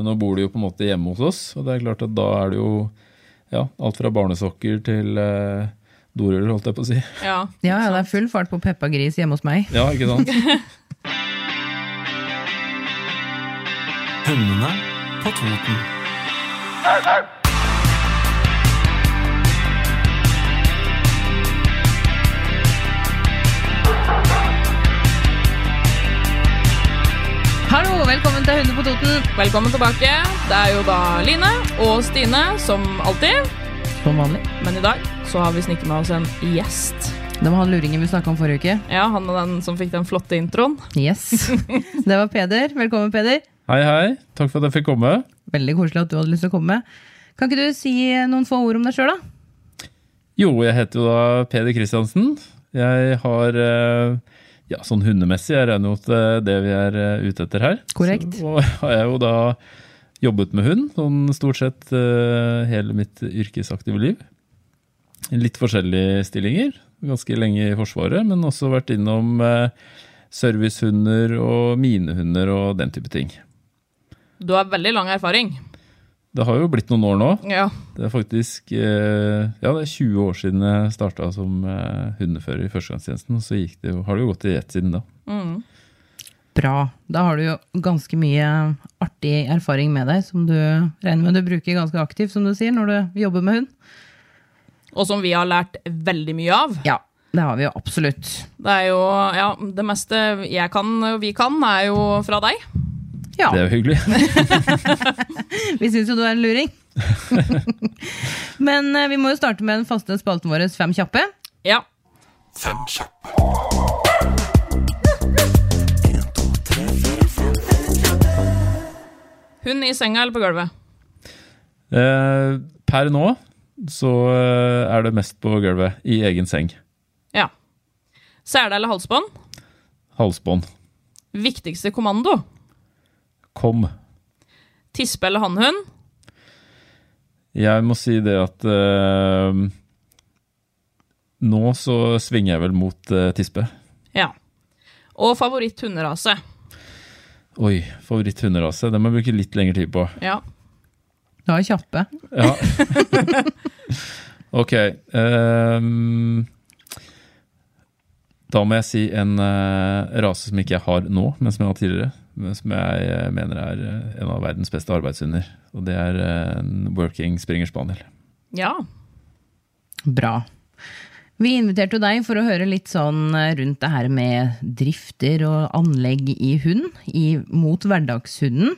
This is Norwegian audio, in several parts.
Men nå bor de jo på en måte hjemme hos oss, og det er klart at da er det jo ja, alt fra barnesokker til eh, doruller, holdt jeg på å si. Ja. Ja, ja, det er full fart på Peppa Gris hjemme hos meg. Ja, ikke sant? Hønene på Toten. Hallo, velkommen til Hunder på Toten. Velkommen tilbake. Det er jo da Line og Stine, som alltid. Som vanlig. Men i dag så har vi snikket med oss en gjest. Det var han luringen vi snakka om forrige uke. Ja, Han og den som fikk den flotte introen. Yes. Det var Peder. Velkommen, Peder. Hei, hei. Takk for at jeg fikk komme. Veldig koselig at du hadde lyst til å komme. Kan ikke du si noen få ord om deg sjøl, da? Jo, jeg heter jo da Peder Kristiansen. Jeg har eh, ja, sånn hundemessig, jo det er det vi er eh, ute etter her. Korrekt. Så har jeg jo da jobbet med hund, sånn stort sett eh, hele mitt yrkesaktive liv. Litt forskjellige stillinger. Ganske lenge i Forsvaret, men også vært innom eh, servicehunder og minehunder og den type ting. Du har veldig lang erfaring. Det har jo blitt noen år nå. Ja. Det er faktisk eh, ja, det er 20 år siden jeg starta som eh, hundefører i førstegangstjenesten. Og så gikk det jo, har det jo gått i ett siden da. Bra. Da har du jo ganske mye artig erfaring med deg, som du regner med du bruker ganske aktivt, som du sier, når du jobber med hund. Og som vi har lært veldig mye av. Ja, det har vi jo absolutt. Det er jo Ja, det meste jeg kan og vi kan, er jo fra deg. Ja, Det er jo hyggelig. vi syns jo du er en luring. Men eh, vi må jo starte med den faste spalten vår Fem kjappe. Ja. Fem kjappe. Hund i senga eller på gulvet? Eh, per nå så eh, er det mest på gulvet, i egen seng. Ja. Sele eller halsbånd? Halsbånd. Viktigste kommando? Kom. Tispe eller hannhund? Jeg må si det at uh, Nå så svinger jeg vel mot uh, tispe. Ja. Og favoritt hunderase? Oi, favoritt-hunderase. Den må jeg bruke litt lengre tid på. Ja. Du har kjappe. Ja. ok. Um, da må jeg si en uh, rase som ikke jeg har nå, men som jeg har tidligere. Som jeg eh, mener er eh, en av verdens beste arbeidshunder. Og det er eh, en working springer spaniel. Ja. Bra. Vi inviterte jo deg for å høre litt sånn rundt det her med drifter og anlegg i hund, i, mot hverdagshunden.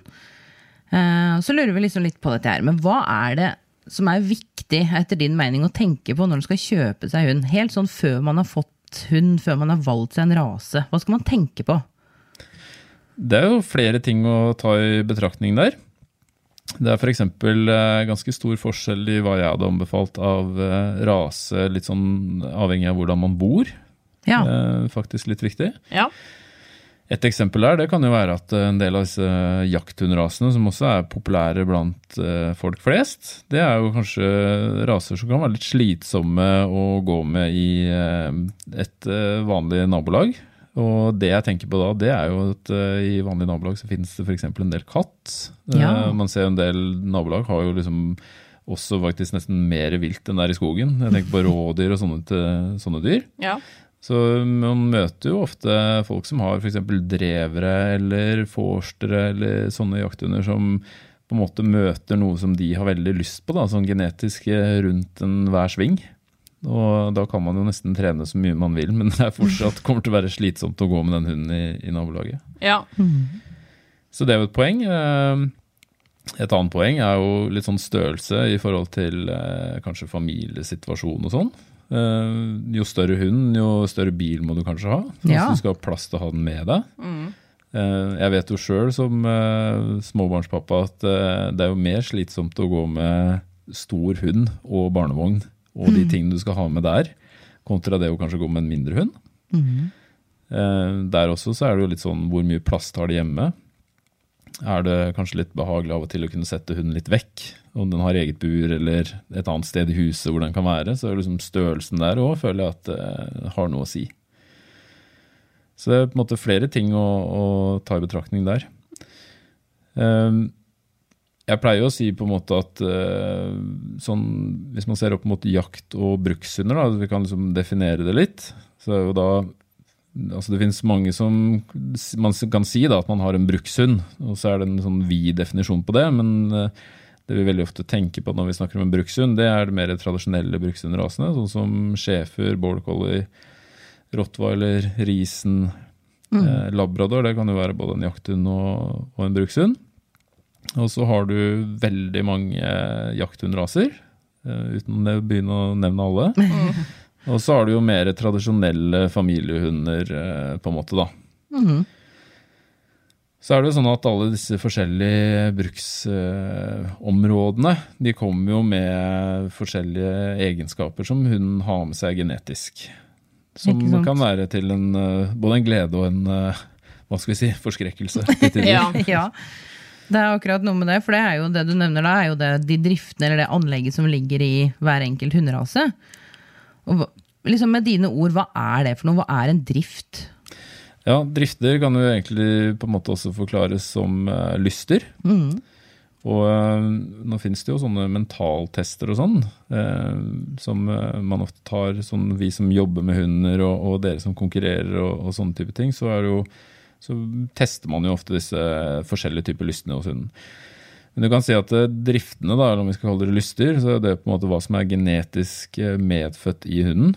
Så lurer vi liksom litt på dette her, men hva er det som er viktig etter din mening å tenke på når man skal kjøpe seg hund? Helt sånn før man har fått hund, før man har valgt seg en rase. Hva skal man tenke på? Det er jo flere ting å ta i betraktning der. Det er f.eks. Eh, ganske stor forskjell i hva jeg hadde anbefalt av eh, rase, litt sånn avhengig av hvordan man bor. Ja, Eh, faktisk litt viktig. Ja. Et eksempel der, det kan jo være at en del av disse jakthundrasene, som også er populære blant folk flest, det er jo kanskje raser som kan være litt slitsomme å gå med i et vanlig nabolag. Og det jeg tenker på da, det er jo at uh, i vanlige nabolag så finnes det f.eks. en del katt. Ja. Uh, man ser en del nabolag har jo liksom også faktisk nesten mer vilt enn det er i skogen. Jeg tenker på rådyr og sånne, sånne dyr. Ja. Så man møter jo ofte folk som har f.eks. drevere eller forstere eller sånne jakthunder som på en måte møter noe som de har veldig lyst på, da, sånn genetisk eh, rundt enhver sving. Og da kan man jo nesten trene så mye man vil, men det er fortsatt kommer til å være slitsomt å gå med den hunden i, i nabolaget. Ja. Så det er jo et poeng. Eh, Et annet poeng er jo litt sånn størrelse i forhold til eh, kanskje familiesituasjon og sånn. Eh, Jo større hund, jo større bil må du kanskje ha. Ja. Du skal ha plass til å ha den med deg. Mm. Jeg vet jo sjøl som småbarnspappa at det er jo mer slitsomt å gå med stor hund og barnevogn og de tingene du skal ha med der, kontra det å kanskje gå med en mindre hund. Eh, Der også så er det jo litt sånn hvor mye plass tar det hjemme. Er det kanskje litt behagelig av og til å kunne sette hunden litt vekk? Om den har eget bur eller et annet sted i huset hvor den kan være, så er liksom størrelsen der òg føler jeg at det har noe å si. Så det er på en måte flere ting å, å ta i betraktning der. Ehm, Jeg pleier å si på en måte at eh, sånn, hvis man ser opp mot jakt og brukshunder, da, vi kan liksom definere det litt, så er jo da altså Det finnes mange som man kan si da, at man har en brukshund, og så er det en sånn vid definisjon på det. Men eh, det vi veldig ofte tenker på når vi snakker om en brukshund, det er det mer tradisjonelle brukshundrasene, sånn som schæfer, border collie, rottweiler, risen, eh, labrador. Det kan jo være både en jakthund og, og en brukshund. Og så har du veldig mange eh, jakthundraser, eh, uten å begynne å nevne alle. Og så har du jo mer tradisjonelle familiehunder, eh, på en måte, da. Så er det jo sånn at alle disse forskjellige bruksområdene, de kommer jo med forskjellige egenskaper som hunden har med seg genetisk. Som kan være til en, både en glede og en hva skal vi si, forskrekkelse. Ja. Ja, det er akkurat noe med det, for det er jo det du nevner da, er jo det, de driftene eller det anlegget som ligger i hver enkelt hunderase. Og liksom med dine ord, hva er det for noe? Hva er en drift? Ja, drifter kan jo egentlig på en måte også forklares som uh, lyster. Og uh, nå finnes det jo sånne mentaltester og sånn, uh, som man ofte tar, sånn vi som jobber med hunder og, og dere som konkurrerer og, og sånne type ting, så, er det jo, så tester man jo ofte disse forskjellige typer lystene hos hunden. Men du kan si at eh, driftene, da, eller om vi skal kalle det lyster, så er det på en måte hva som er genetisk eh, medfødt i hunden.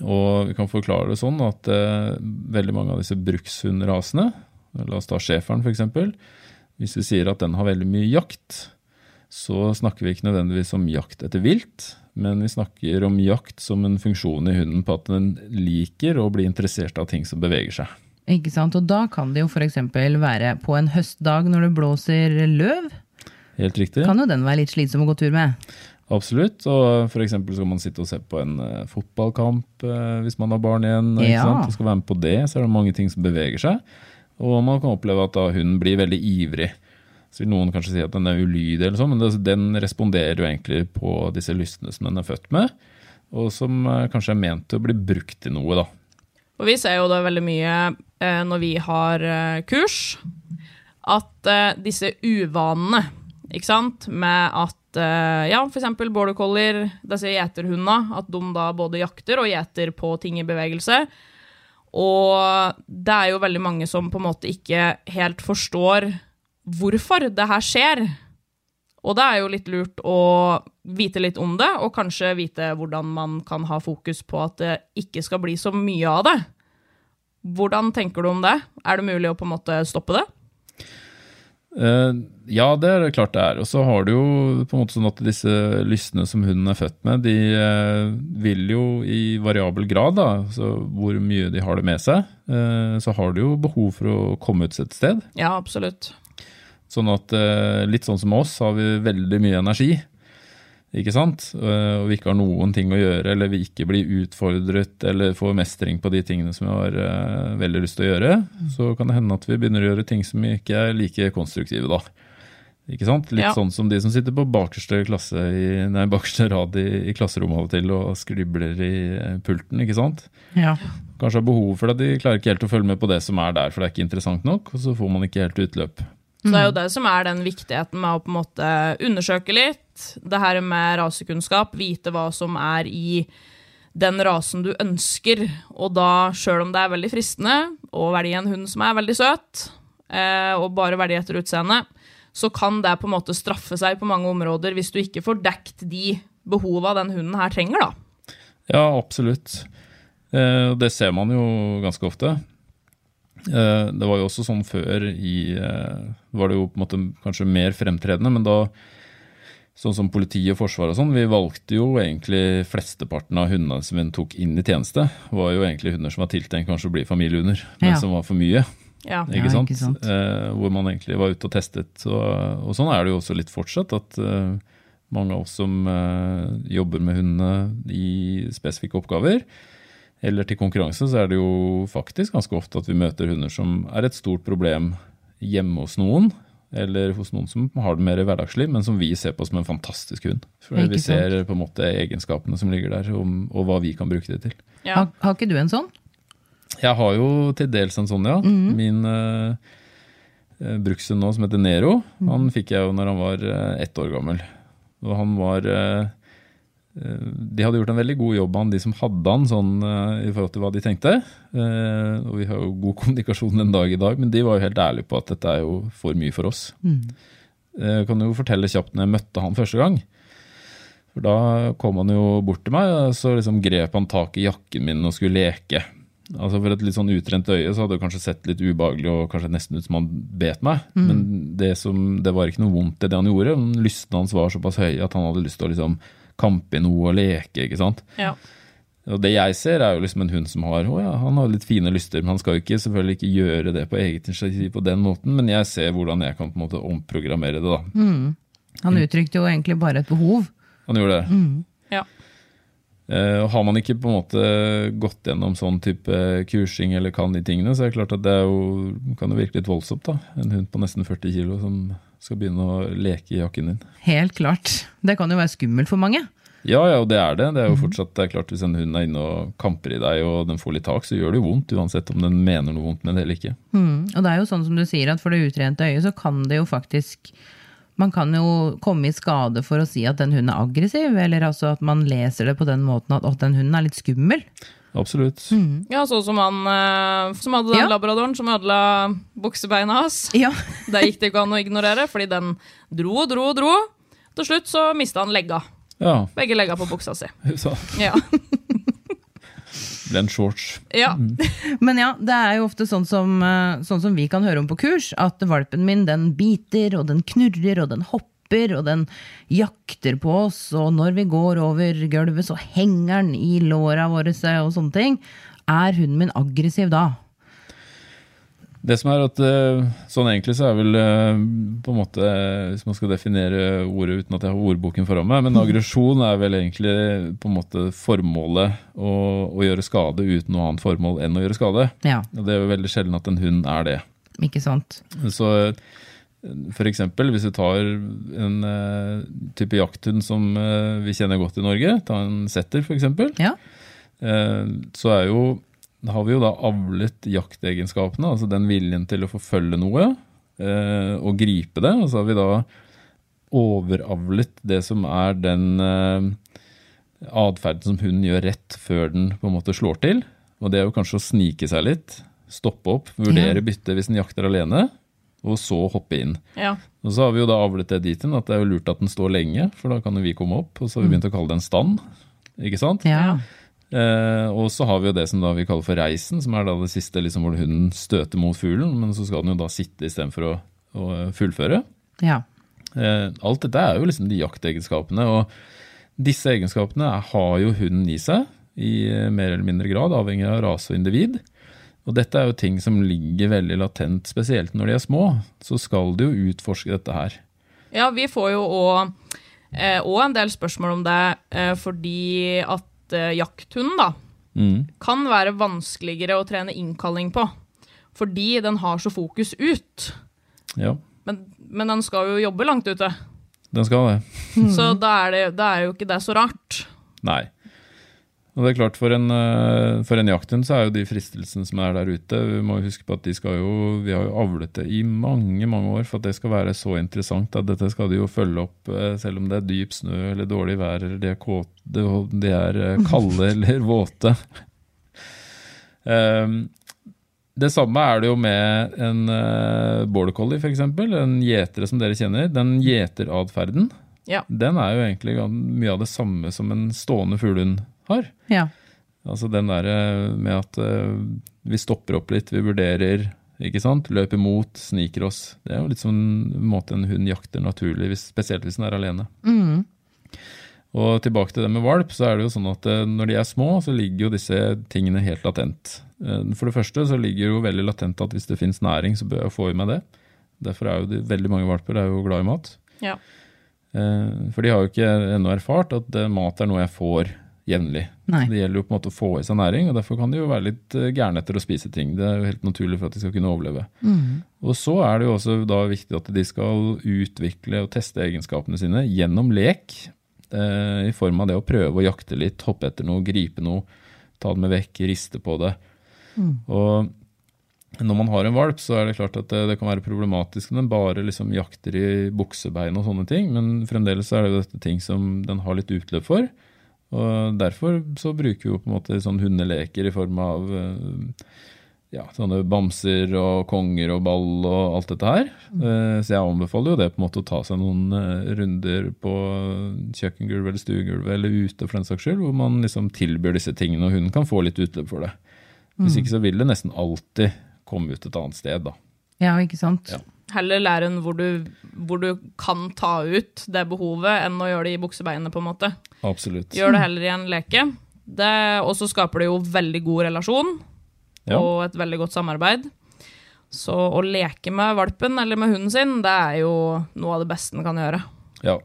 Og vi kan forklare det sånn at eh, veldig mange av disse brukshundrasene, la oss ta schæferen f.eks., hvis vi sier at den har veldig mye jakt, så snakker vi ikke nødvendigvis om jakt etter vilt, men vi snakker om jakt som en funksjon i hunden på at den liker å bli interessert av ting som beveger seg. Ikke sant? Og da kan det jo f.eks. være på en høstdag når det blåser løv. Helt riktig. Kan jo den være litt slitsom å gå tur med. Absolutt. Og eksempel så man sitte og se på en uh, fotballkamp uh, hvis man har barn igjen. Ja. Og skal være med på det, så er det mange ting som beveger seg. Og man kan oppleve at da hunden blir veldig ivrig. Så vil noen kanskje si at den er ulydig, eller sånn, men det, den responderer jo egentlig på disse lystene som den er født med, og som eh, kanskje er ment til å bli brukt til noe. da. Og vi ser jo det veldig mye eh, når vi har eh, kurs, at eh, disse uvanene, ikke sant, med at ja, eksempel border collier, disse gjeterhundene, at de da både jakter og gjeter på ting i bevegelse. Og det er jo veldig mange som på en måte ikke helt forstår hvorfor det her skjer. Og det er jo litt lurt å vite litt om det, og kanskje vite hvordan man kan ha fokus på at det ikke skal bli så mye av det. Hvordan tenker du om det? Er det mulig å på en måte stoppe det? Uh, ja, det er det klart det er. Og så har du jo på en måte sånn at disse lystene som hunden er født med, de uh, vil jo i variabel grad, da, så hvor mye de har det med seg, uh, så har de jo behov for å komme ut et sted. Ja, absolutt. Sånn at eh, litt sånn som oss har vi veldig mye energi. Ikke sant? Eh, Og vi ikke har noen ting å gjøre, eller vi ikke blir utfordret eller får mestring på de tingene som vi har eh, veldig lyst til å gjøre, så kan det hende at vi begynner å gjøre ting som ikke er like konstruktive da. Ikke sant? Litt Ja. sånn som de som sitter på bakerste, klasse i, nei, bakerste rad i, i klasserommet av og til og skribler i pulten, ikke sant? Ja. Kanskje har behov for det, de klarer ikke helt å følge med på det som er der, for det er ikke interessant nok, og så får man ikke helt utløp. Så det er jo det som er den viktigheten med å på en måte undersøke litt. Det her med rasekunnskap, vite hva som er i den rasen du ønsker. Og da, sjøl om det er veldig fristende å velge en hund som er veldig søt, eh, og bare velge etter utseende, så kan det på en måte straffe seg på mange områder hvis du ikke får dekt de behova den hunden her trenger, da. Ja, absolutt. Eh, det ser man jo ganske ofte. Eh, det var jo også sånn før i eh, var det jo på en måte kanskje mer fremtredende, men da sånn som politi og forsvar og sånn, vi valgte jo egentlig flesteparten av hundene som vi tok inn i tjeneste, var jo egentlig hunder som var tiltenkt kanskje å bli familiehunder, men Ja. som var for mye. Ja. Ikke Ja, sant? ikke sant. Eh, hvor man egentlig var ute og testet. Og, og sånn er det jo også litt fortsatt. At eh, mange av oss som eh, jobber med hundene i spesifikke oppgaver, eller til konkurranse, så er det jo faktisk ganske ofte at vi møter hunder som er et stort problem hjemme hos noen. Eller hos noen som har det mer hverdagslig, men som vi ser på som en fantastisk hund. For vi sant. ser på en måte egenskapene som ligger der, og, og hva vi kan bruke det til. Ja. Har, har ikke du en sånn? Jeg har jo til dels en sånn, ja. Min uh, brukshund nå, som heter Nero, han fikk jeg jo når han var eh, ett år gammel. Og han var eh, De hadde gjort en veldig god jobb, han, de som hadde han, sånn eh, i forhold til hva de tenkte. Eh, og vi har jo god kommunikasjon den dag i dag, men de var jo helt ærlige på at dette er jo for mye for oss. Jeg kan jo fortelle kjapt når jeg møtte han første gang. For da kom han jo bort til meg, og så liksom grep han tak i jakken min og skulle leke. Altså For et litt sånn utrent øye så hadde det kanskje sett litt ubehagelig og kanskje nesten ut som han bet meg. Men det, som, det var ikke noe vondt i det han gjorde. men Lystene hans var såpass høye at han hadde lyst til å liksom kampe i noe og leke. ikke sant? Ja. Og det jeg ser, er jo liksom en hund som har å ja, han har litt fine lyster, men han skal jo ikke, selvfølgelig ikke gjøre det på eget initiativ på den måten. Men jeg ser hvordan jeg kan på en måte omprogrammere det. da. Han uttrykte jo egentlig bare et behov. Han gjorde det. Ja. Eh, Har man ikke på en måte gått gjennom sånn type kursing eller kan de tingene, så er det klart at det er jo, kan jo virke litt voldsomt. da. En hund på nesten 40 kilo som skal begynne å leke i jakken din. Helt klart. Det kan jo være skummelt for mange. Ja, ja, og det er det. Det er jo fortsatt det er klart Hvis en hund er inne og kamper i deg og den får litt tak, så gjør det jo vondt, uansett om den mener noe vondt med det eller ikke. Mm. Og det er jo sånn som du sier, at for det utrente øyet så kan det jo faktisk Man kan jo komme i skade for å si at den hunden er aggressiv, eller altså at man leser det på den måten at, den hunden er litt skummel. Absolutt. ja, sånn som han eh, som hadde den Ja. labradoren som ødela buksebeina hans. Ja. Det gikk det ikke an å ignorere, fordi den dro og dro og dro. Til slutt så mista han legga. Ja, Begge legga på buksa si. så Ja. ble en shorts. ja. Men ja, det er jo ofte sånn som, eh, sånn som vi kan høre om på kurs, at valpen min den biter, og den knurrer, og den hopper, og den jakter på oss, og når vi går over gulvet, så henger den i låra våre og sånne ting. Er hunden min aggressiv da? Det som er at eh, Sånn egentlig så er vel eh, på en måte Hvis man skal definere ordet uten at jeg har ordboken foran meg, men aggresjon er vel egentlig på en måte formålet å, å gjøre skade uten noe annet formål enn å gjøre skade. Ja, Og det er jo veldig sjelden at en hund er det. ikke sant? Så eksempel hvis vi tar en uh, type jakthund som uh, vi kjenner godt i Norge, ta en setter for eksempel, Ja. uh, så er jo, har vi jo da avlet jaktegenskapene, altså den viljen til å forfølge noe og gripe det. Og så har vi da overavlet det som er den uh, atferden som hunden gjør rett før den på en måte slår til. Og det er jo kanskje å snike seg litt, stoppe opp, vurdere Ja. bytte hvis den jakter alene, og så hoppe inn. ja. Og så har vi jo da avlet det dit hen at det er jo lurt at den står lenge, for da kan jo vi komme opp. Og så har vi begynt å kalle det en stand. Ikke sant? Ja. Eh, og så har vi jo det som da vi kaller for reisen, som er da det siste liksom, hvor hunden støter mot fuglen, men så skal den jo da sitte istedenfor å, å fullføre. ja. Eh, alt dette er jo liksom de jaktegenskapene, og disse egenskapene har jo hunden i seg i eh, mer eller mindre grad, avhengig av rase og individ. Og dette er jo ting som ligger veldig latent, spesielt når de er små. Så skal de jo utforske dette her. Ja, vi får jo òg eh, en del spørsmål om det eh, fordi at eh, jakthunden da, Mm. kan være vanskeligere å trene innkalling på. Fordi den har så fokus ut. Ja, Men, men den skal jo jobbe langt ute. den skal det. Så da er, det, da er jo ikke det så rart. Nei. Og det er klart For en, eh, for en jakthund så er jo de fristelsene som er der ute Vi må huske på at de skal jo Vi har jo avlet det i mange mange år for at det skal være så interessant. at Dette skal de jo følge opp eh, selv om det er dyp snø eller dårlig vær eller de er, kåte, de er eh, kalde eller våte. Um, det samme er det jo med en uh, border collie, f.eks. En gjetere som dere kjenner. Den gjeteratferden Ja. den er jo egentlig mye av det samme som en stående fuglehund har. Ja. Altså den derre med at eh, vi stopper opp litt, vi vurderer, ikke sant? Løper mot, sniker oss. Det er jo litt som en måte en hund jakter naturlig, spesielt hvis den er alene. Mm. Og tilbake til det med valp, så er det jo sånn at eh, når de er små, så ligger jo disse tingene helt latent. Eh, For det første så ligger det jo veldig latent at hvis det fins næring, så bør jeg få i meg det. Derfor er jo de, veldig mange valper er jo glad i mat. Ja. Eh, For de har jo ikke ennå erfart at eh, mat er noe jeg får jevnlig. Det gjelder jo på en måte å få i seg næring, og derfor kan de jo være litt eh, gærne etter å spise ting. Det er jo helt naturlig for at de skal kunne overleve. Og så er det jo også da viktig at de skal utvikle og teste egenskapene sine gjennom lek, eh, i form av det å prøve å jakte litt, hoppe etter noe, gripe noe, ta det med vekk, riste på det. Og når man har en valp, så er det klart at det, det kan være problematisk når den bare liksom jakter i buksebein og sånne ting, men fremdeles er det jo dette ting som den har litt utløp for. Og derfor så bruker vi jo på en måte sånn hundeleker i form av eh, ja, sånne bamser og konger og ball og alt dette her. Eh, Så jeg anbefaler jo det på en måte å ta seg noen eh, runder på kjøkkengulvet eller stuegulvet eller ute for den saks skyld, hvor man liksom tilbyr disse tingene og hunden kan få litt utløp for det. Hvis ikke så vil det nesten alltid komme ut et annet sted, da. Ja, ikke sant? Ja. Heller lære en hvor du, hvor du kan ta ut det behovet, enn å gjøre det i buksebeinet, på en måte. Absolutt. Gjør det heller i en leke. Og så skaper det jo veldig god relasjon Ja. og et veldig godt samarbeid. Så å leke med valpen eller med hunden sin, det er jo noe av det beste en kan gjøre. Ja.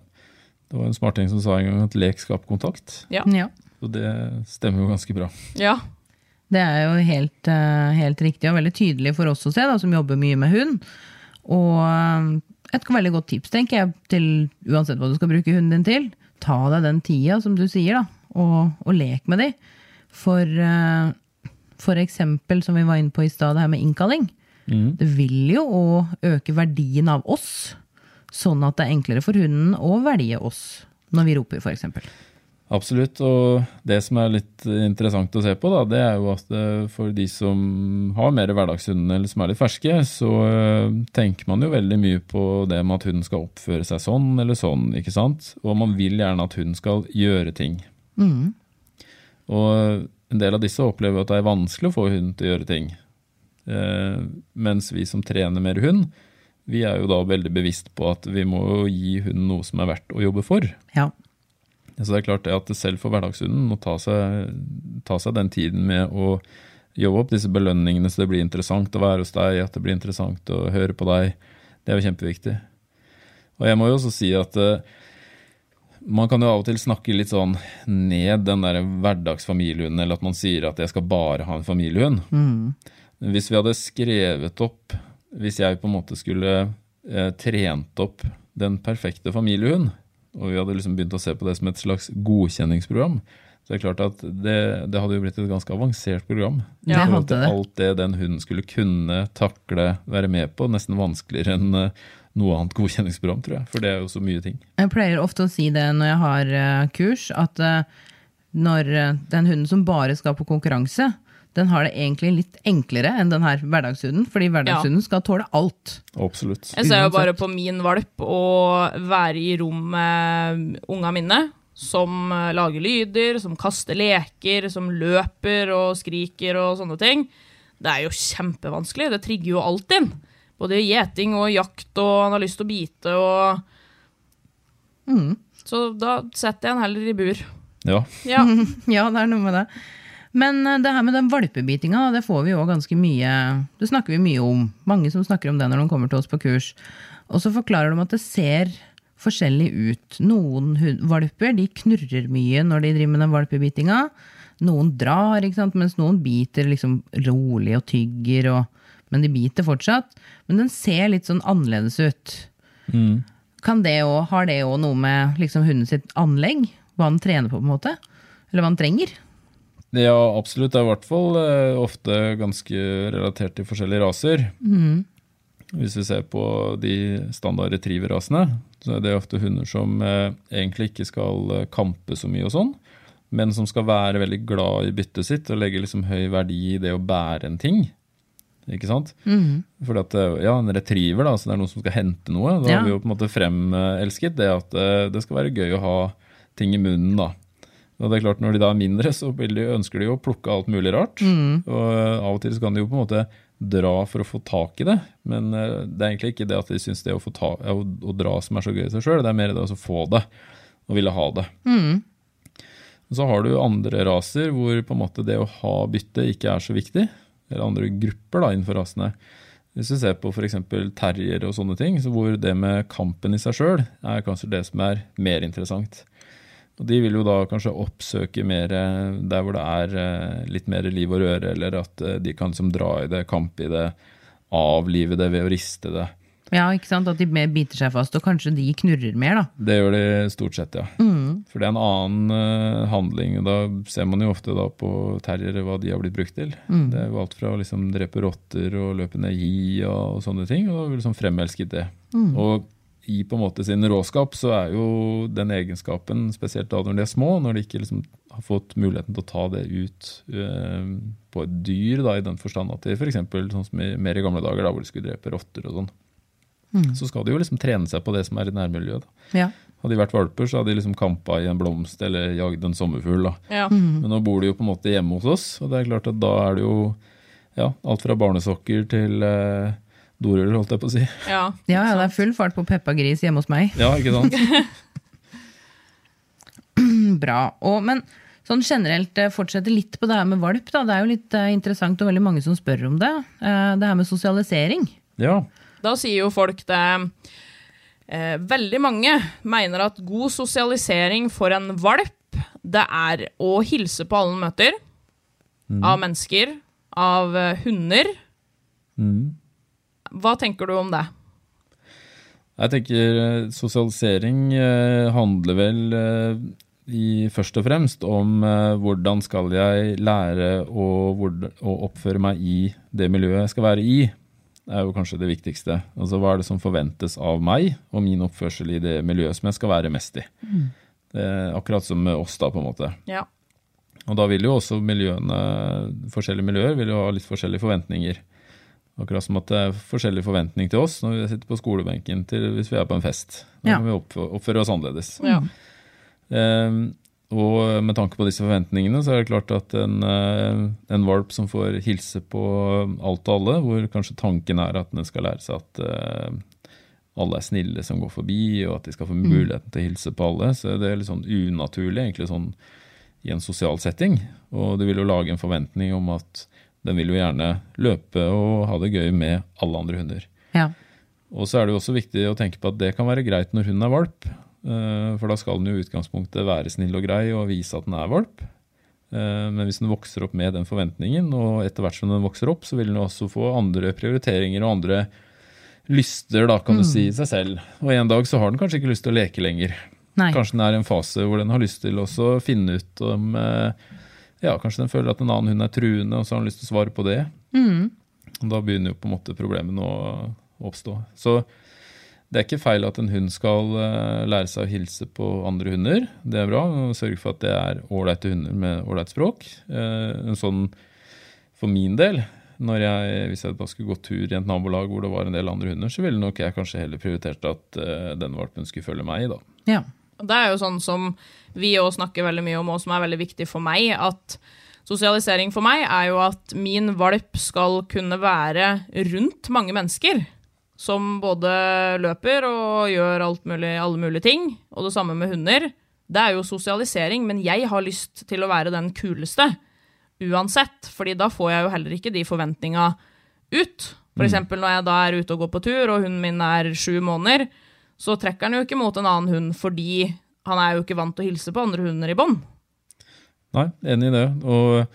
Det var en smarting som sa en gang at lek skaper kontakt, Ja. Ja. og det stemmer jo ganske bra. ja. Det er jo helt, eh, helt riktig og veldig tydelig for oss å se, da, som jobber mye med hund. Og eh, et veldig godt tips, tenker jeg, til uansett hva du skal bruke hunden din til. Ta deg den tida, som du sier, da, og, og lek med de. For, eh, for eksempel, som vi var inne på i stad, det her med innkalling. Det vil jo òg øke verdien av oss, sånn at det er enklere for hunden å velge oss når vi roper, eksempel. Absolutt, og det som er litt interessant å se på, da, det er jo at eh, for de som har mer hverdagshunder, eller som er litt ferske, så eh, tenker man jo veldig mye på det med at hunden skal oppføre seg sånn eller sånn, ikke sant? Og man vil gjerne at hunden skal gjøre ting. Og en del av disse opplever at det er vanskelig å få hunden til å gjøre ting. Eh, mens vi som trener mer hund, vi er jo da veldig bevisst på at vi må gi hunden noe som er verdt å jobbe for. Ja. Så det er klart det at selv for hverdagshunden å ta seg, ta seg den tiden med å jobbe opp disse belønningene så det blir interessant å være hos deg, at det blir interessant å høre på deg, det er jo kjempeviktig. Og jeg må jo også si at eh, man kan jo av og til snakke litt sånn ned den der hverdagsfamiliehunden, eller at man sier at jeg skal bare ha en familiehund. Hvis vi hadde skrevet opp, hvis jeg på en måte skulle eh, trent opp den perfekte familiehund, og vi hadde liksom begynt å se på det som et slags godkjenningsprogram, så det er klart at det, det hadde jo blitt et ganske avansert program. Ja. Det hadde det. Alt det den hunden skulle kunne, takle, være med på. Nesten vanskeligere enn eh, noe annet godkjenningsprogram, tror jeg. For det er jo så mye ting. Jeg pleier ofte å si det når jeg har eh, kurs, at eh, når den hunden som bare skal på konkurranse, den har det egentlig litt enklere enn den her hverdagshunden, fordi hverdagshunden skal tåle alt. Absolutt. Jeg ser jo bare på min valp å være i rom med unga mine, som lager lyder, som kaster leker, som løper og skriker og sånne ting. Det er jo kjempevanskelig. Det trigger jo alt inn. Både gjeting og jakt, og han har lyst til å bite og Så da setter jeg han heller i bur. Ja. Ja. Ja, det er noe med det. Men eh, det her med den valpebitinga, det får vi jo ganske mye Det snakker vi mye om. Mange som snakker om det når de kommer til oss på kurs. Og så forklarer de at det ser forskjellig ut. Noen valper de knurrer mye når de driver med den valpebitinga. Noen drar, ikke sant? mens noen biter liksom rolig og tygger. Og, men de biter fortsatt. Men den ser litt sånn annerledes ut. Kan det også, har det òg noe med liksom hunden sitt anlegg? Hva den trener på, på en måte? Eller hva den trenger? Ja, absolutt. Det er i hvert fall eh, ofte ganske relatert til forskjellige raser. Hvis vi ser på de standard retriever-rasene, så er det ofte hunder som eh, egentlig ikke skal eh, kampe så mye og sånn, men som skal være veldig glad i byttet sitt og legge liksom høy verdi i det å bære en ting. Ikke sant? Fordi at, ja, En retriever, da, så det er noen som skal hente noe. Da Ja. har vi jo på en måte fremelsket det at det skal være gøy å ha ting i munnen. da. Og det er klart Når de da er mindre, så de, ønsker de å plukke alt mulig rart. Og eh, Av og til kan de jo på en måte dra for å få tak i det, men eh, det er egentlig ikke det at de syns det å, få ta, å, å dra som er så gøy i seg sjøl, det er mer det å få det. og ville ha det. Mm. Så har du andre raser hvor på en måte det å ha bytte ikke er så viktig. Eller andre grupper da innenfor rasene. Hvis du ser på f.eks. terrier og sånne ting, så hvor det med kampen i seg sjøl er kanskje det som er mer interessant. Og De vil jo da kanskje oppsøke mer eh, der hvor det er eh, litt mer liv og røre, eller at eh, de kan liksom dra i det, kampe i det, avlive det ved å riste det. Ja, ikke sant? At de mer biter seg fast, og kanskje de knurrer mer, da. Det gjør de stort sett, ja. For det er en annen handling. Da ser man jo ofte da på terriere hva de har blitt brukt til. Det er jo alt fra å liksom drepe rotter og løpe ned hi og, sånne ting, og liksom fremelsket det. Og i på en måte sin råskap så er jo den egenskapen, spesielt da når de er små, når de ikke liksom har fått muligheten til å ta det ut eh, på et dyr, da, i den forstand at de f.eks. sånn som i, mer i gamle dager, da, hvor de skulle drepe rotter og sånn, så skal de jo liksom trene seg på det som er i nærmiljøet. da. Ja. Hadde de vært valper, så hadde de liksom kampa i en blomst eller jagd en sommerfugl. Ja. Men nå bor de jo på en måte hjemme hos oss, og det er klart at da er det jo ja, alt fra barnesokker til eh, dorull, holdt jeg på å si. Ja. Ja, ja, det er full fart på Peppa Gris hjemme hos meg. Ja, ikke sant? Bra. Og, men sånn generelt, eh, fortsette litt på det her med valp. Da. Det er jo litt uh, interessant og veldig mange som spør om det. Uh, Det her med sosialisering. Ja. Da sier jo folk det uh, Veldig mange mener at god sosialisering for en valp, det er å hilse på alle møter. møter. Av mennesker, av hunder. hunder. Hva tenker du om det? Jeg tenker eh, sosialisering eh, handler vel eh, i, først og fremst om eh, hvordan skal jeg lære å, hvor, å oppføre meg i det miljøet jeg skal være i. Det er jo kanskje det viktigste. Altså Hva er det som forventes av meg og min oppførsel i det miljøet som jeg skal være mest i. Det er akkurat som med oss, da, på en måte. Ja. Og da vil jo også miljøene, forskjellige miljøer vil jo ha litt forskjellige forventninger. Akkurat som at det er forskjellig forventning til oss når vi sitter på skolebenken til hvis vi er på en fest. Da Ja. kan vi oppføre, oppføre oss annerledes. ja. Eh, og med tanke på disse forventningene, så er det klart at en, eh, en valp som får hilse på alt og alle, hvor kanskje tanken er at den skal lære seg at uh, alle er snille som går forbi, og at de skal få muligheten til å hilse på alle, så det er litt sånn unaturlig egentlig sånn i en sosial setting. Og det vil jo lage en forventning om at den vil jo gjerne løpe og ha det gøy med alle andre hunder. Ja. Og så er det jo også viktig å tenke på at det kan være greit når hunden er valp. eh, For da skal den jo i utgangspunktet være snill og grei og vise at den er valp. Eh, Men hvis den vokser opp med den forventningen, og etter hvert som den vokser opp, så vil den også få andre prioriteringer og andre lyster, da, kan du si, i seg selv. Og en dag så har den kanskje ikke lyst til å leke lenger. Nei. Kanskje den er i en fase hvor den har lyst til å finne ut om eh, Ja, kanskje den føler at en annen hund er truende, og så har den lyst til å svare på det. Og da begynner jo på en måte problemene å oppstå. Så det er ikke feil at en hund skal eh, lære seg å hilse på andre hunder. Det er bra. og Sørge for at det er ålreite hunder med ålreit språk. Eh, En sånn, for min del, når jeg, hvis jeg bare skulle gå tur i et nabolag hvor det var en del andre hunder, så ville nok jeg kanskje heller prioritert at uh, denne valpen skulle følge meg. da. Ja. Det er jo sånn som vi òg snakker veldig mye om, og som er veldig viktig for meg. At sosialisering for meg er jo at min valp skal kunne være rundt mange mennesker. Som både løper og gjør alt mulig, alle mulige ting. Og det samme med hunder. Det er jo sosialisering, men jeg har lyst til å være den kuleste. Uansett. fordi da får jeg jo heller ikke de forventninga ut. For eksempel når jeg da er ute og går på tur, og hunden min er sju måneder, så trekker han jo ikke mot en annen hund fordi han er jo ikke vant til å hilse på andre hunder i bånd. Nei, enig i det. Og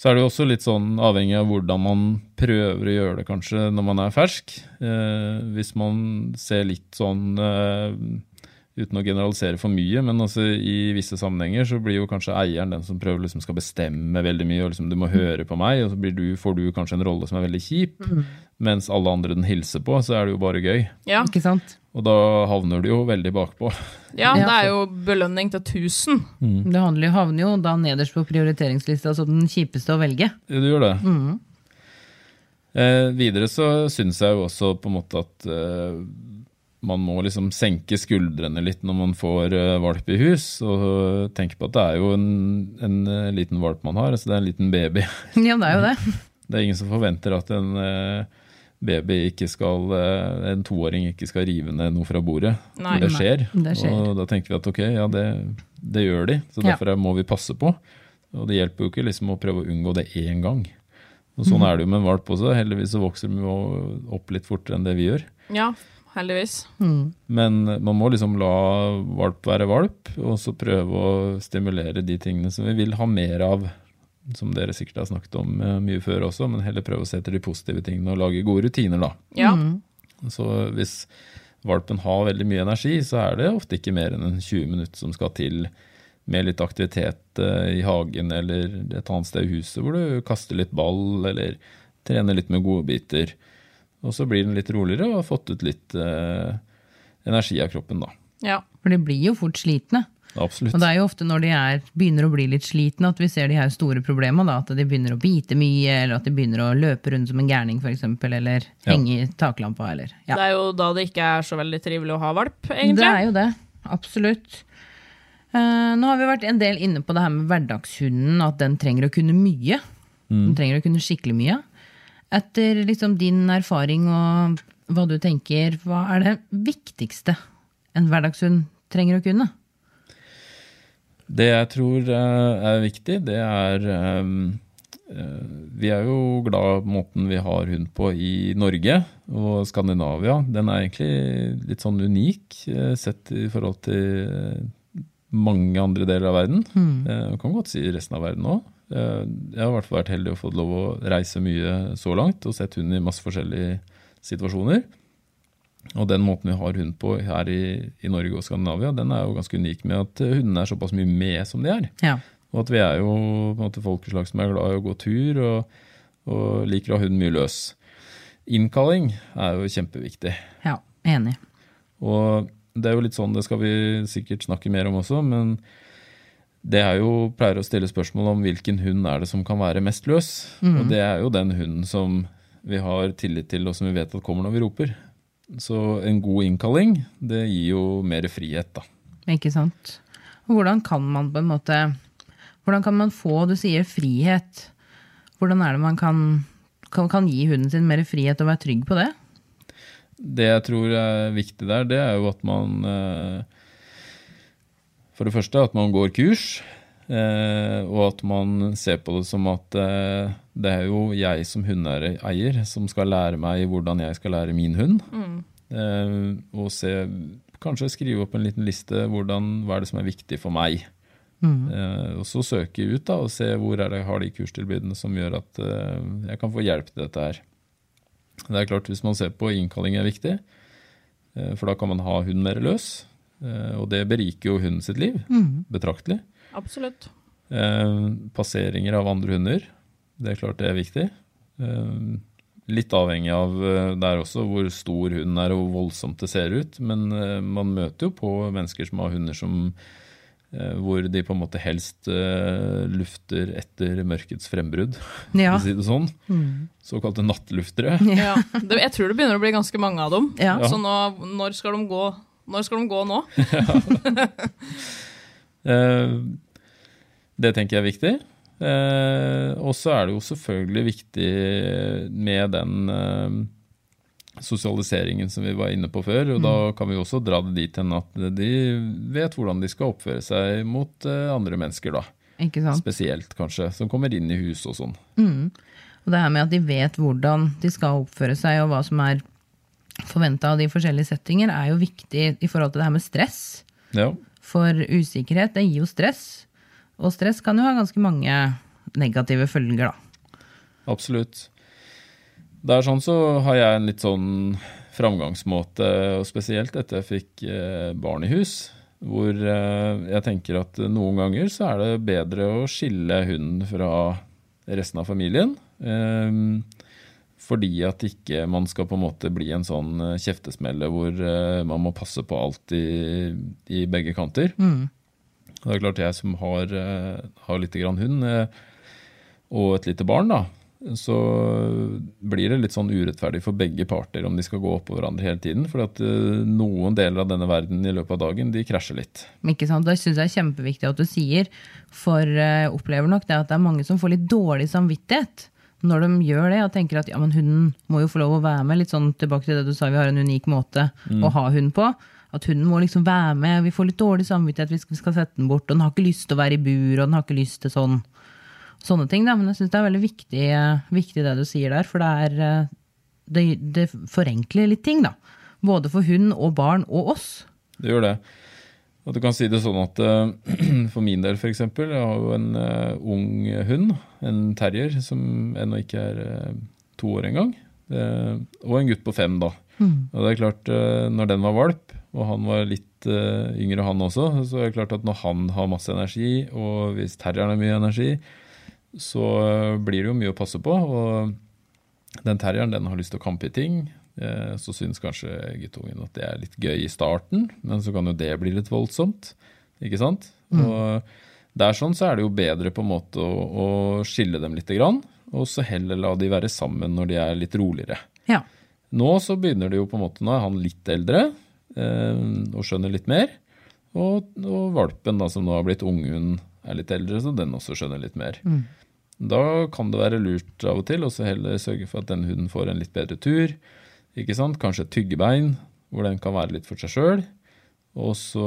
så er det jo også litt sånn avhengig av hvordan man prøver å gjøre det, kanskje, når man er fersk. Eh, hvis man ser litt sånn eh, Uten å generalisere for mye, men altså i visse sammenhenger så blir jo kanskje eieren den som prøver liksom skal bestemme veldig mye, og liksom du må høre på meg, og så blir du, får du kanskje en rolle som er veldig kjip. Mens alle andre den hilser på, så er det jo bare gøy. Ja, Ikke sant? Og da havner du jo veldig bakpå. ja det er jo belønning til 1000. Det handler, jo- havner jo da nederst på prioriteringslista som den kjipeste å velge. Ja, Du gjør det. Eh, videre så syns jeg jo også på en måte at eh, man må liksom senke skuldrene litt når man får eh, valp i hus, og tenke på at det er jo en, en eh, liten valp man har. altså Det er en liten baby. Ja, det er jo det. Det er ingen som forventer at en eh, baby ikke skal, eh, en toåring ikke skal rive ned noe fra bordet. Nei. Det skjer. Nei, det skjer. Og da tenker vi at ok, ja det, det gjør de, så Ja. derfor må vi passe på. Og det hjelper jo ikke liksom å prøve å unngå det én gang. Og sånn er det jo med en valp også. Heldigvis så vokser de jo opp litt fortere enn det vi gjør. Ja, heldigvis. Men man må liksom la valp være valp, og så prøve å stimulere de tingene som vi vil ha mer av. Som dere sikkert har snakket om eh, mye før også, men heller prøve å se etter de positive tingene og lage gode rutiner, da. Ja. Så hvis valpen har veldig mye energi, så er det ofte ikke mer enn 20 minutter som skal til med litt aktivitet eh, i hagen eller et annet sted i huset hvor du kaster litt ball eller trener litt med godbiter. Og så blir den litt roligere og har fått ut litt eh, energi av kroppen, da. ja. For de blir jo fort slitne. Absolutt. Og det er jo ofte når de er, begynner å bli litt slitne at vi ser de her store problemene. Da, at de begynner å bite mye, eller at de begynner å løpe rundt som en gærning f.eks. Eller Ja. henge i taklampa. Eller, ja. Det er jo da det ikke er så veldig trivelig å ha valp, egentlig. Det er jo det. Absolutt. Uh, nå har vi vært en del inne på det her med hverdagshunden, at den trenger å kunne mye. Den trenger å kunne skikkelig mye. Etter liksom din erfaring og hva du tenker, hva er det viktigste en hverdagshund trenger å kunne? Det jeg tror eh, er viktig, det er eh, eh, Vi er jo glad måten vi har hund på i Norge og Skandinavia. Den er egentlig litt sånn unik sett i forhold til mange andre deler av verden. Mm. Jeg kan godt si resten av verden òg. Jeg har i hvert fall vært heldig og fått lov å reise mye så langt og sett hund i masse forskjellige situasjoner. Og den måten vi har hund på her i, i Norge og Skandinavia, den er jo ganske unik med at eh, hundene er såpass mye med som de er. Ja. Og at vi er jo på en måte folkeslag som er glad i å gå tur og, og liker å ha hunden mye løs. Innkalling er jo kjempeviktig. ja, enig. Og det er jo litt sånn, det skal vi sikkert snakke mer om også, men det er jo, pleier å stille spørsmål om hvilken hund er det som kan være mest løs. Og det er jo den hunden som vi har tillit til og som vi vet at kommer når vi roper. Så en god innkalling, det gir jo mer frihet, da. Ikke sant? Hvordan kan man på en måte Hvordan kan man få, du sier frihet. Hvordan er det man kan, kan, kan gi hunden sin mer frihet og være trygg på det? Det jeg tror er viktig der, det er jo at man eh, For det første at man går kurs, eh, og at man ser på det som at eh, det er jo jeg som hundeeier som skal lære meg hvordan jeg skal lære min hund. Mm. og se, kanskje skrive opp en liten liste hvordan, hva er det som er viktig for meg. Mm. og så søke ut da, og se hvor er det jeg har de kurstilbudene som gjør at eh, jeg kan få hjelp til dette her. Det er klart Hvis man ser på innkalling er viktig, eh, for da kan man ha hunden mer løs. Eh, Og det beriker jo hunden sitt liv betraktelig. Absolutt. Eh, Passeringer av andre hunder, det er klart det er viktig. Eh, Litt avhengig av der også hvor stor hunden er og hvor voldsomt det ser ut. Men eh, man møter jo på mennesker som har hunder som eh, hvor de på en måte helst eh, lufter etter mørkets frembrudd, Ja. for å si det sånn. Såkalte nattluftere. Ja. Jeg tror det begynner å bli ganske mange av dem. Ja. Så nå, når skal de gå når skal de gå nå? Eh, Det tenker jeg er viktig. Eh, og så er det jo selvfølgelig viktig med den eh, sosialiseringen som vi var inne på før. Og da kan vi også dra det dit hen at de vet hvordan de skal oppføre seg mot andre mennesker, da. Ikke sant? Spesielt, kanskje, som kommer inn i hus og sånn. Og det her med at de vet hvordan de skal oppføre seg, og hva som er forventa av de forskjellige settinger, er jo viktig i forhold til det her med stress. Ja. For usikkerhet, det gir jo stress. Og stress kan jo ha ganske mange negative følger, da. Absolutt. Det er sånn så har jeg en litt sånn framgangsmåte, og spesielt etter jeg fikk eh, barn i hus, hvor eh, jeg tenker at noen ganger så er det bedre å skille hunden fra resten av familien. Eh, fordi at ikke man skal på en måte bli en sånn eh, kjeftesmelle hvor eh, man må passe på alt i, i begge kanter. Mm. Det er klart jeg som har, eh, har litt grann hund, og et lite barn, da, så blir det litt sånn urettferdig for begge parter om de skal gå oppå hverandre hele tiden. For at noen deler av denne verden i løpet av dagen, de krasjer litt. Ikke sant? Det syns jeg er kjempeviktig at du sier, for jeg opplever nok det at det er mange som får litt dårlig samvittighet når de gjør det og tenker at ja, men hunden må jo få lov å være med, litt sånn tilbake til det du sa, vi har en unik måte å ha hund på. At hunden må liksom være med, vi får litt dårlig samvittighet hvis vi skal sette den bort, og den har ikke lyst til å være i bur, og den har ikke lyst til sånn. Sånne ting, da. Men jeg syns det er veldig viktig, viktig det du sier der, for det er eh, det, det forenkler litt ting, da. Både for hund og barn og oss. Det gjør det. Og du kan si det sånn at uh, for min del, f.eks. Jeg har jo en uh, ung hund, en terrier, som ennå ikke er uh, to år engang. og en gutt på fem, da. Mm. Og det er klart, når den var valp, og han var litt yngre, han også, så er det klart at når han har masse energi, og hvis terrieren har mye energi, så blir det jo mye å passe på. Og den terrieren den har lyst til å kampe i ting. Eh, så syns kanskje guttungen at det er litt gøy i starten, men så kan jo det bli litt voldsomt. Ikke sant? Mm. Og der sånn så er det jo bedre på en måte å, å skille dem litt, og så heller la de være sammen når de er litt roligere. Ja. Nå så begynner det jo på en måte, nå er han litt eldre eh, og skjønner litt mer. Og, og, valpen, da, som nå har blitt unghund, er litt eldre, så den også skjønner litt mer. Mm. Da kan det være lurt av og til å heller sørge for at den hunden får en litt bedre tur. Ikke sant? Kanskje et tyggebein, hvor den kan være litt for seg sjøl. Og så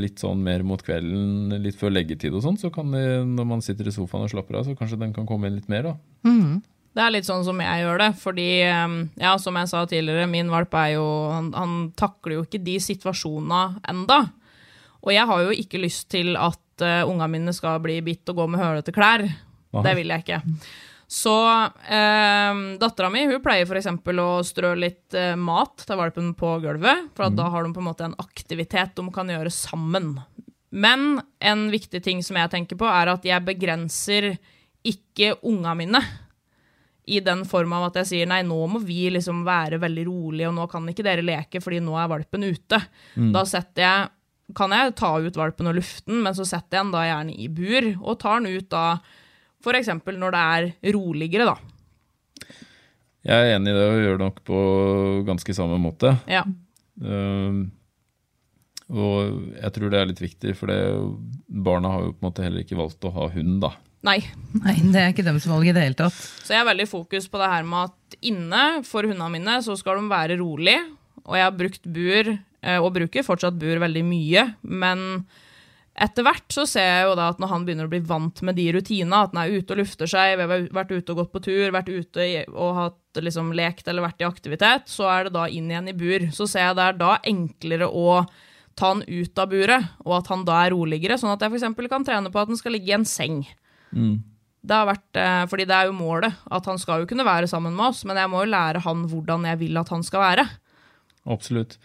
litt sånn mer mot kvelden, litt før leggetid og sånn, så kan det, når man sitter i sofaen og slapper av, så kanskje den kan komme inn litt mer, da. Mm. Det er litt sånn som jeg gjør det, fordi ja, som jeg sa tidligere, min valp er jo Han, han takler jo ikke de situasjonene enda. Og jeg har jo ikke lyst til at uh, ungene mine skal bli bitt og gå med hølete klær. Aha. Det vil jeg ikke. Så eh, dattera mi hun pleier f.eks. å strø litt eh, mat til valpen på gulvet, for mm. da har de på en måte en aktivitet de kan gjøre sammen. Men en viktig ting som jeg tenker på, er at jeg begrenser ikke unga mine. I den form av at jeg sier nei, nå må vi liksom være veldig rolige, og nå kan ikke dere leke fordi nå er valpen ute. Mm. Da setter jeg kan jeg ta ut valpen og luften, men så setter jeg den da gjerne i bur, og tar den ut da F.eks. når det er roligere, da. Jeg er enig i det og gjør det nok på ganske samme måte. Ja. Uh, og jeg tror det er litt viktig, for det, barna har jo på en måte heller ikke valgt å ha hund, da. Nei. Nei, Det er ikke deres valg i det hele tatt. Så jeg har veldig fokus på det her med at inne for hundene mine så skal de være rolig. Og jeg har brukt bur, eh, og bruker fortsatt bur veldig mye, men etter hvert så ser jeg jo da at når han begynner å bli vant med de rutinene, at han er ute og lufter seg, vi har vært ute og gått på tur, vært ute og hatt liksom lekt eller vært i aktivitet, så er det da inn igjen i bur. Så ser jeg det er da enklere å ta han ut av buret, og at han da er roligere, sånn at jeg f.eks. kan trene på at han skal ligge i en seng. Mm. Det har vært, eh, fordi det er jo målet, at han skal jo kunne være sammen med oss, men jeg må jo lære han hvordan jeg vil at han skal være. Absolutt.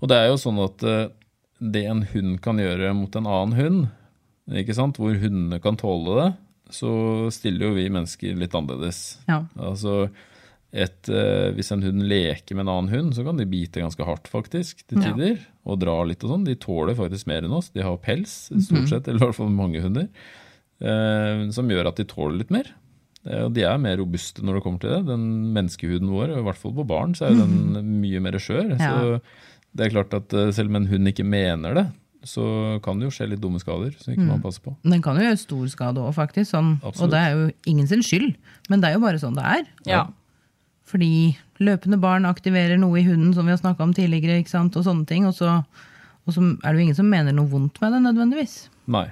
Og det er jo sånn at eh, det en hund kan gjøre mot en annen hund, ikke sant? hvor hundene kan tåle det, så stiller jo vi mennesker litt annerledes. Ja. Altså, et, eh, hvis en hund leker med en annen hund, så kan de bite ganske hardt, faktisk, til tider. Ja. Og dra litt og sånn. De tåler faktisk mer enn oss. De har pels, stort mhm. sett, mm -hmm. eller i hvert fall mange hunder, eh, som gjør at de tåler litt mer. Uh, og de er mer robuste når det kommer til det. Den menneskehuden vår, i hvert fall på barn, så er den mhm. mye mer skjør. Ja. Så det er klart at eh, selv om en hund ikke mener det, så kan det jo skje litt dumme skader som ikke mm. man passer på. Den kan jo gjøre stor skade òg, faktisk. Sånn, og det er jo ingen sin skyld, men det er jo bare sånn det er. Ja. Fordi løpende barn aktiverer noe i hunden, som vi har snakka om tidligere, ikke sant? og sånne ting. Og så, og så er det jo ingen som mener noe vondt med det, nødvendigvis. Nei.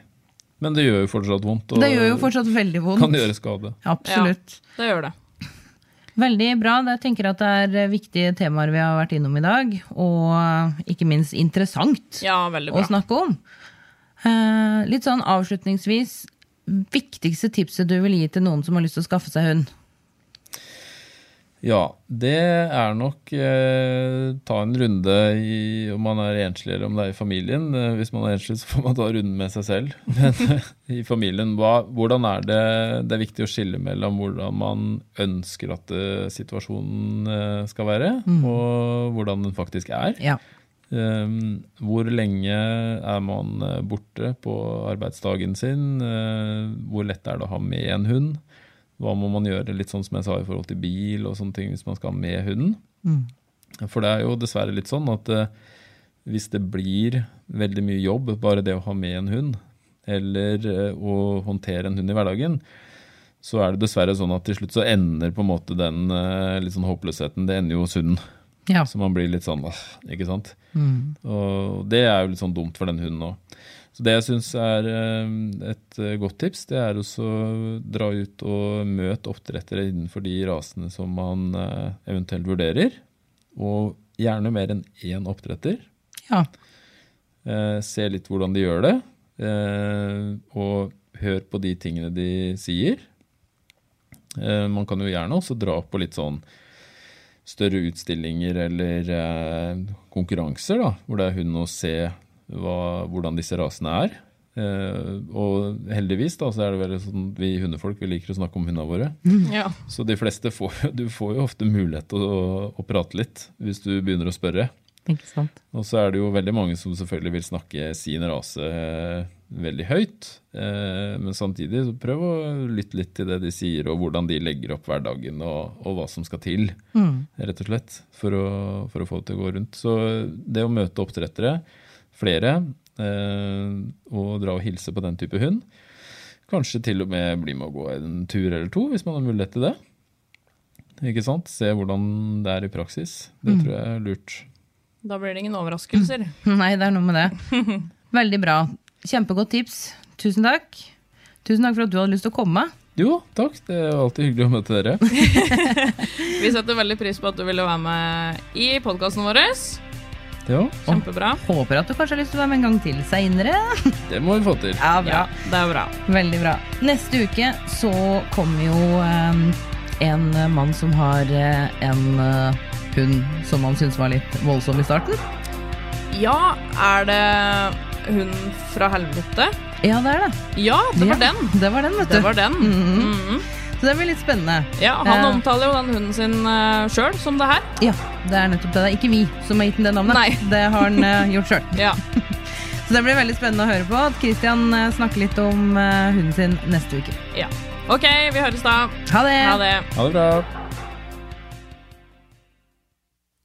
Men det gjør jo fortsatt vondt. det gjør jo fortsatt veldig vondt. Kan gjøre skade. Absolutt. Ja, det gjør det. Veldig bra. Jeg tenker at det er viktige temaer vi har vært innom i dag. Og ikke minst interessant ja, å snakke om. Eh, litt sånn avslutningsvis, viktigste tipset du vil gi til noen som har lyst til å skaffe seg hund? Ja, det er nok eh, ta en runde i om man er enslig eller om det er i familien. Eh, hvis man er enslig, så får man ta runden med seg selv. Men eh, i familien, hva, hvordan er det Det er viktig å skille mellom hvordan man ønsker at eh, situasjonen skal være, mm. og hvordan den faktisk er. Ja. Um, hvor lenge er man borte på arbeidsdagen sin? Uh, hvor lett er det å ha med en hund? Hva må man gjøre, litt sånn som jeg sa i forhold til bil og sånne ting, hvis man skal med hunden? Mm. For det er jo dessverre litt sånn at uh, hvis det blir veldig mye jobb, bare det å ha med en hund, eller uh, å håndtere en hund i hverdagen, så er det dessverre sånn at til slutt så ender på en måte den eh, litt sånn håpløsheten Det ender jo hos hunden. Ja. Så man blir litt sånn åh, ikke sant. Og det er jo litt sånn dumt for den hunden òg. Så det jeg syns er eh, et eh, godt tips, det er å dra ut og møte oppdrettere innenfor de rasene som man eh, eventuelt vurderer. Og gjerne mer enn én oppdretter. Ja. Se litt hvordan de gjør det, og hør på de tingene de sier. Man kan jo gjerne også dra på litt sånn større utstillinger eller konkurranser, da, hvor det er hund å se hva, hvordan disse rasene er. Uh, og heldigvis da, så er det veldig sånn vi hundefolk vi liker å snakke om hundene våre. Ja. Så de fleste får, du får jo ofte mulighet til å, å prate litt hvis du begynner å spørre. Ikke sant. Og så er det jo veldig mange som selvfølgelig vil snakke sin rase eh, veldig høyt. Eh, men samtidig så prøv å lytte litt til det de sier, og hvordan de legger opp hverdagen, og, og hva som skal til, rett og slett, for å, for å få det til å gå rundt. Så det å møte oppdrettere, flere, eh, og dra og hilse på den type hund, kanskje til og med bli med å gå en tur eller to, hvis man har mulighet til det. Ikke sant? Se hvordan det er i praksis. Det tror jeg er lurt. Da blir det ingen overraskelser. Nei, det er noe med det. Veldig bra. Kjempegodt tips. Tusen takk. Tusen takk for at du hadde lyst til å komme. Jo, takk. Det er alltid hyggelig å møte dere. Vi setter veldig pris på at du ville være med i podkasten vår. Ja, Kjempebra. Håper at du kanskje har lyst til å være med en gang til seinere. det må vi få til. Ja, Ja, det er bra. Veldig bra. Neste uke så kommer jo um, en mann som har eh, en uh, hund som han syns var litt voldsom i starten. Ja, er det hun fra helvete? Ja, det er det. Ja, det var Ja, den. Det var den, vet du. Det var den. Mhm. Mhm. Så det blir litt spennende. Ja, Han Eh. omtaler jo den hunden sin uh, sjøl som det her. Ja, det er nettopp det. Det er ikke vi som har gitt den det navnet. Nei. Det har han uh, gjort sjøl. Ja. Så det blir veldig spennende å høre på. At Christian eh, snakker litt om uh, hunden sin neste uke. ja. Ok, vi høres da. Ha det! Ha det. Ha det bra.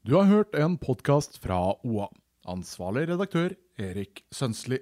Du har hørt en podkast fra OA. Ansvarlig redaktør Erik Sønsli.